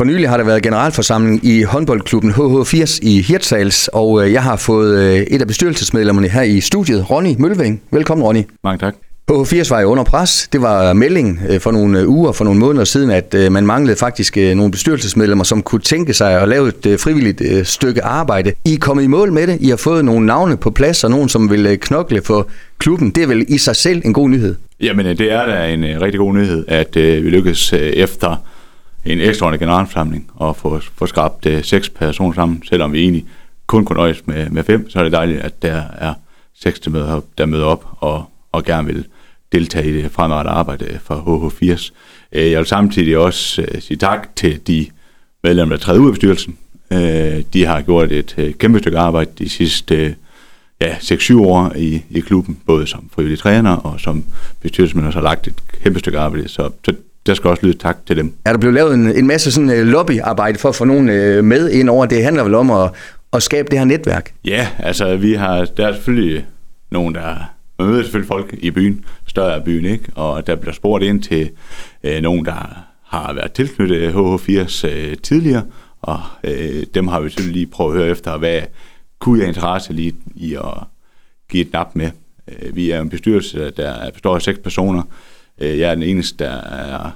For nylig har der været generalforsamling i håndboldklubben HH80 i Hirtshals, og øh, jeg har fået øh, et af bestyrelsesmedlemmerne her i studiet, Ronny Mølving. Velkommen, Ronny. Mange tak. HH80 var jo under pres. Det var meldingen øh, for nogle uger, for nogle måneder siden, at man manglede faktisk nogle bestyrelsesmedlemmer, som kunne tænke sig at lave et frivilligt stykke arbejde. I er kommet i mål med det. I har fået nogle navne på plads, og nogen, som vil knokle for klubben. Det er vel i sig selv en god nyhed? Jamen, det er da en rigtig god nyhed, at vi lykkes efter en ekstraordinær generalforsamling og få, få skabt uh, seks personer sammen, selvom vi egentlig kun kunne nøjes med, med fem, så er det dejligt, at der er seks, der møder op, der møder op og, og gerne vil deltage i det fremadrettede arbejde for HH80. Uh, øh, jeg vil samtidig også uh, sige tak til de medlemmer, der træder ud af bestyrelsen. Uh, de har gjort et uh, kæmpe stykke arbejde de sidste uh, ja, 6-7 år i, i klubben, både som frivillig træner og som bestyrelsesmedlemmer, har lagt et kæmpe stykke arbejde. Så, så der skal også lyde tak til dem. Er der blevet lavet en, en masse sådan uh, lobbyarbejde for at få nogen uh, med ind over? Det handler vel om at, at skabe det her netværk? Ja, altså vi har, der er selvfølgelig nogen, der man møder selvfølgelig folk i byen, større af byen, ikke? og der bliver spurgt ind til uh, nogen, der har været tilknyttet HH80 uh, tidligere, og uh, dem har vi selvfølgelig lige prøvet at høre efter, hvad kunne jeg interesse lige i at give et nap med. Uh, vi er en bestyrelse, der består af seks personer, Øh, jeg er den eneste, der er,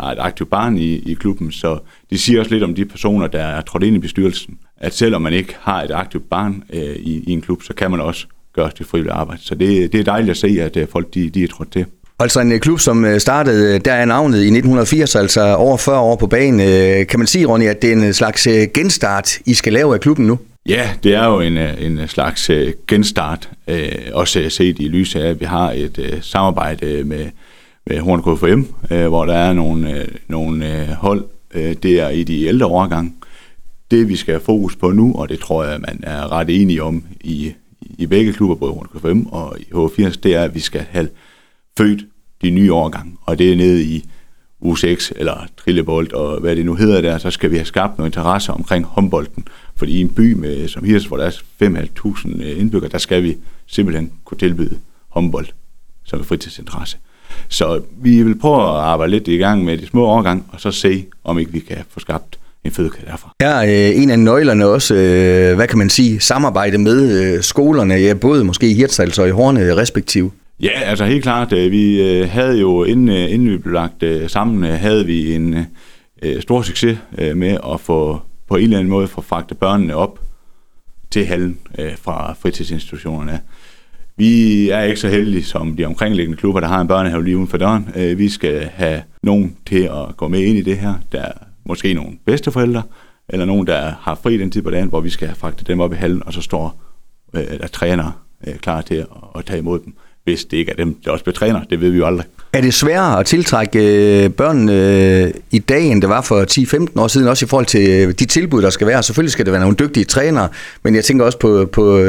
har et aktivt barn i, i klubben, så de siger også lidt om de personer, der er trådt ind i bestyrelsen, at selvom man ikke har et aktivt barn øh, i, i en klub, så kan man også gøre det frivillige arbejde. Så det, det er dejligt at se, at øh, folk de, de er trådt til. Altså en klub, som startede, der er navnet i 1980, altså over 40 år på banen. Kan man sige, Ronny, at det er en slags genstart, I skal lave af klubben nu? Ja, det er jo en, en slags genstart, også set i lyset af, at vi har et samarbejde med med Horn KFM, øh, hvor der er nogle, øh, nogle øh, hold øh, der i de ældre overgang. Det vi skal have fokus på nu, og det tror jeg, man er ret enige om i, i begge klubber, både Horn KFM og i H80, det er, at vi skal have født de nye overgang, og det er nede i U6 eller trillebold og hvad det nu hedder der, så skal vi have skabt noget interesse omkring håndbolden. Fordi i en by med, som Hirs, hvor der er 5.500 øh, indbyggere, der skal vi simpelthen kunne tilbyde håndbold som et fritidsinteresse. Så vi vil prøve at arbejde lidt i gang med de små overgang, og så se, om ikke vi kan få skabt en fødekæde derfra. Ja, øh, en af nøglerne også, øh, hvad kan man sige, samarbejde med øh, skolerne, ja, både måske i Hirtshals og i Horne respektive. Ja, altså helt klart. Øh, vi øh, havde jo, inden, øh, inden vi blev lagt øh, sammen, øh, havde vi en øh, stor succes øh, med at få på en eller anden måde få fragtet børnene op til hallen øh, fra fritidsinstitutionerne. Vi er ikke så heldige som de omkringliggende klubber, der har en børnehave lige uden for døren. Øh, vi skal have nogen til at gå med ind i det her. Der er måske nogle bedsteforældre, eller nogen, der har fri den tid på dagen, hvor vi skal have fragtet dem op i hallen, og så står øh, der træner øh, klar til at, at tage imod dem hvis det ikke er dem, der også bliver træner. Det ved vi jo aldrig. Er det sværere at tiltrække øh, børn øh, i dag, end det var for 10-15 år siden, også i forhold til øh, de tilbud, der skal være? Selvfølgelig skal det være nogle dygtige trænere, men jeg tænker også på, på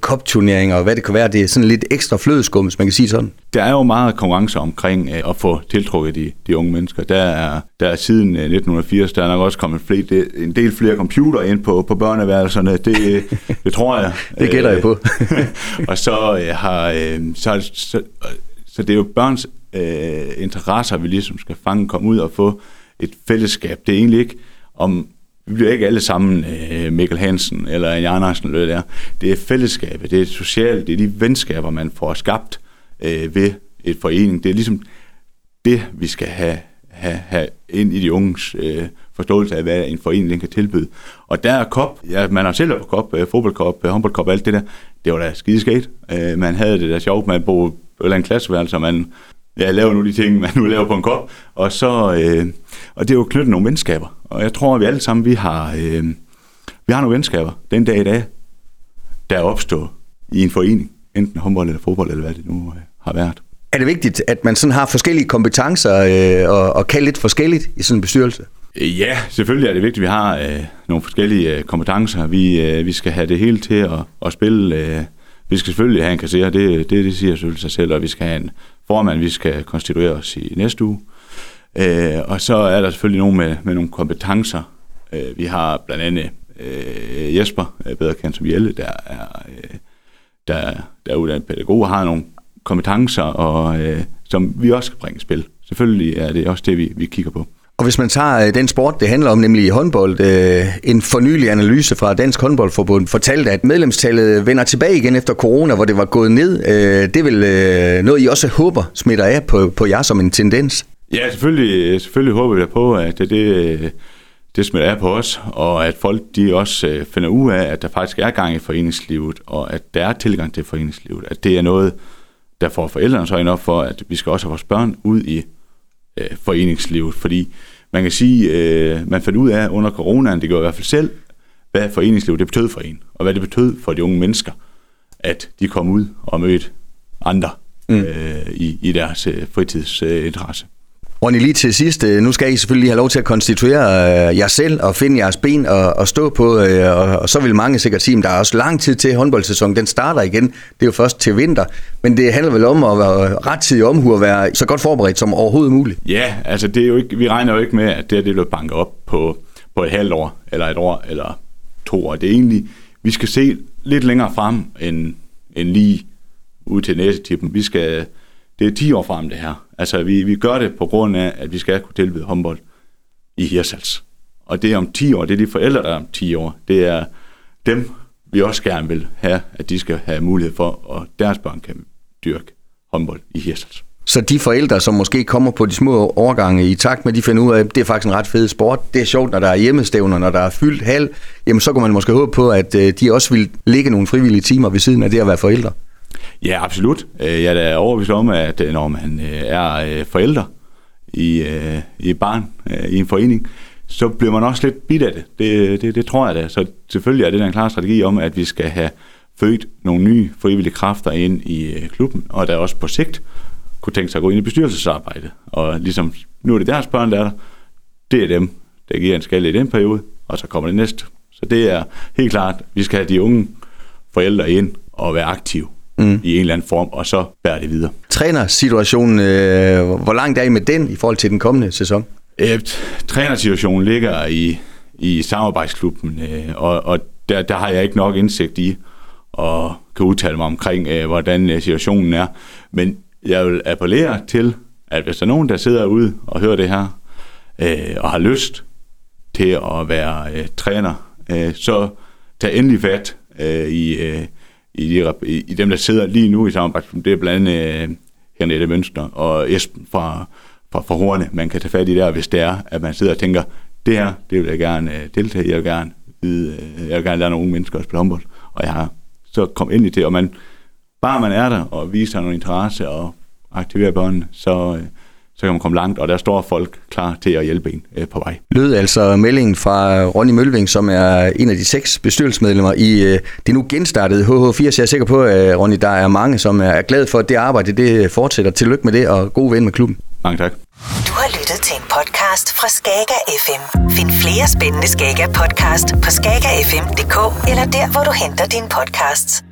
kopturneringer og hvad det kan være. Det er sådan lidt ekstra flødeskum, hvis man kan sige sådan. Der er jo meget konkurrence omkring at få tiltrukket de, de unge mennesker. Der er, der er siden 1980, der er nok også kommet flere, en del flere computer ind på, på børneværelserne. Det, det tror jeg. det gætter jeg på. og så har så så, så, så det er jo børns øh, interesser, vi ligesom skal fange, komme ud og få et fællesskab. Det er egentlig ikke om vi bliver ikke alle sammen øh, Mikkel Hansen eller Jan Andersen eller det der. Det er fællesskabet, det er socialt, det er de venskaber, man får skabt øh, ved et forening. Det er ligesom det, vi skal have, have, have ind i de unges øh, forståelse af, hvad en forening kan tilbyde. Og der er kop, ja, man har selv været på kop, øh, fodboldkop, øh, håndboldkop, alt det der, det var da skideskægt. Øh, man havde det der sjovt, man boede på en klasseværelse, og man ja, laver nu de ting, man nu laver på en kop. Og, så, øh, og det er jo knyttet nogle venskaber. Og jeg tror, at vi alle sammen vi har, øh, vi har nogle venskaber den dag i dag, der er opstået i en forening. Enten håndbold eller fodbold, eller hvad det nu øh, har været. Er det vigtigt, at man sådan har forskellige kompetencer øh, og, og kan lidt forskelligt i sådan en bestyrelse? Ja, selvfølgelig er det vigtigt, at vi har øh, nogle forskellige øh, kompetencer. Vi, øh, vi skal have det hele til at, at spille. Øh, vi skal selvfølgelig have en kasserer, det, det, det siger selvfølgelig sig selv, og vi skal have en formand, vi skal konstituere os i næste uge. Øh, og så er der selvfølgelig nogen med, med nogle kompetencer. Øh, vi har blandt andet øh, Jesper, øh, bedre kendt som Jelle, der er, øh, der, der er uddannet pædagog og har nogle kompetencer, og, øh, som vi også skal bringe i spil. Selvfølgelig er det også det, vi, vi kigger på. Og hvis man tager øh, den sport, det handler om, nemlig håndbold, øh, en fornyelig analyse fra Dansk Håndboldforbund fortalte, at medlemstallet vender tilbage igen efter corona, hvor det var gået ned. Øh, det er vel øh, noget, I også håber smitter af på, på jer som en tendens? Ja, selvfølgelig, øh, selvfølgelig håber vi på, at det, det, det smitter af på os, og at folk de også finder ud af, at der faktisk er gang i foreningslivet, og at der er tilgang til foreningslivet. At det er noget, der får forældrene så op for, at vi skal også have vores børn ud i øh, foreningslivet, fordi man kan sige, øh, man fandt ud af under coronaen, det gør i hvert fald selv, hvad foreningslivet det betød for en, og hvad det betød for de unge mennesker, at de kom ud og mødte andre mm. øh, i, i deres øh, fritidsinteresse. Øh, Ronny, lige til sidst, øh, nu skal I selvfølgelig have lov til at konstituere øh, jer selv og finde jeres ben og, og stå på, øh, og, og så vil mange sikkert sige, at der er også lang tid til håndboldsæsonen, den starter igen, det er jo først til vinter, men det handler vel om at være rettidig omhu og være så godt forberedt som overhovedet muligt. Ja, altså det er jo ikke, vi regner jo ikke med, at det, det bliver banket op på, på et halvt år, eller et år, eller to år. Det er egentlig, vi skal se lidt længere frem end, end lige ud til næste tippen. Vi skal det er 10 år frem det her. Altså, vi, vi gør det på grund af, at vi skal kunne tilbyde håndbold i Hirsals. Og det er om 10 år, det er de forældre, der er om 10 år. Det er dem, vi også gerne vil have, at de skal have mulighed for, at deres børn kan dyrke håndbold i Hirsals. Så de forældre, som måske kommer på de små overgange i takt med, de finder ud af, at det er faktisk en ret fed sport, det er sjovt, når der er hjemmestævner, når der er fyldt hal, jamen så kan man måske håbe på, at øh, de også vil ligge nogle frivillige timer ved siden af det at være forældre. Ja, absolut. Øh, jeg er da overbevist om, at øh, når man øh, er forældre i, i barn i en forening, så bliver man også lidt bidt af det. Det, det, det tror jeg da. Så selvfølgelig er det en klar strategi om, at vi skal have født nogle nye frivillige kræfter ind i klubben, og der også på sigt kunne tænke sig at gå ind i bestyrelsesarbejde. Og ligesom, nu er det deres børn, der er der. Det er dem, der giver en skal i den periode, og så kommer det næste. Så det er helt klart, at vi skal have de unge forældre ind og være aktive mm. i en eller anden form, og så bærer det videre. Trænersituationen, øh, hvor langt er I med den i forhold til den kommende sæson? Øh, trænersituationen ligger i, i samarbejdsklubben, øh, og, og der, der har jeg ikke nok indsigt i og kan udtale mig omkring, øh, hvordan øh, situationen er. Men jeg vil appellere til, at hvis der er nogen, der sidder ude og hører det her, øh, og har lyst til at være øh, træner, øh, så tag endelig fat øh, i, øh, i, de, i dem, der sidder lige nu i samarbejde. Det er blandt andet øh, Henriette Mønster og Esben fra, fra, fra Horne, man kan tage fat i der, hvis det er, at man sidder og tænker, det her, det vil jeg gerne øh, deltage i, jeg vil gerne, vide, øh, jeg vil gerne lære nogle unge mennesker at spille håndbold, og jeg har så kom ind i det, og man, bare man er der og viser noget interesse og aktiverer børnene, så, øh, så kan man komme langt, og der står folk klar til at hjælpe en øh, på vej. Lød altså meldingen fra Ronny Mølving, som er en af de seks bestyrelsesmedlemmer i øh, det nu genstartede HH80. Jeg er sikker på, at Ronny, der er mange, som er glade for, at det arbejde det fortsætter. Tillykke med det, og god ven med klubben. Mange tak. Du har lyttet til en podcast fra Skager FM. Find flere spændende Skager podcast på skagerfm.dk eller der, hvor du henter dine podcasts.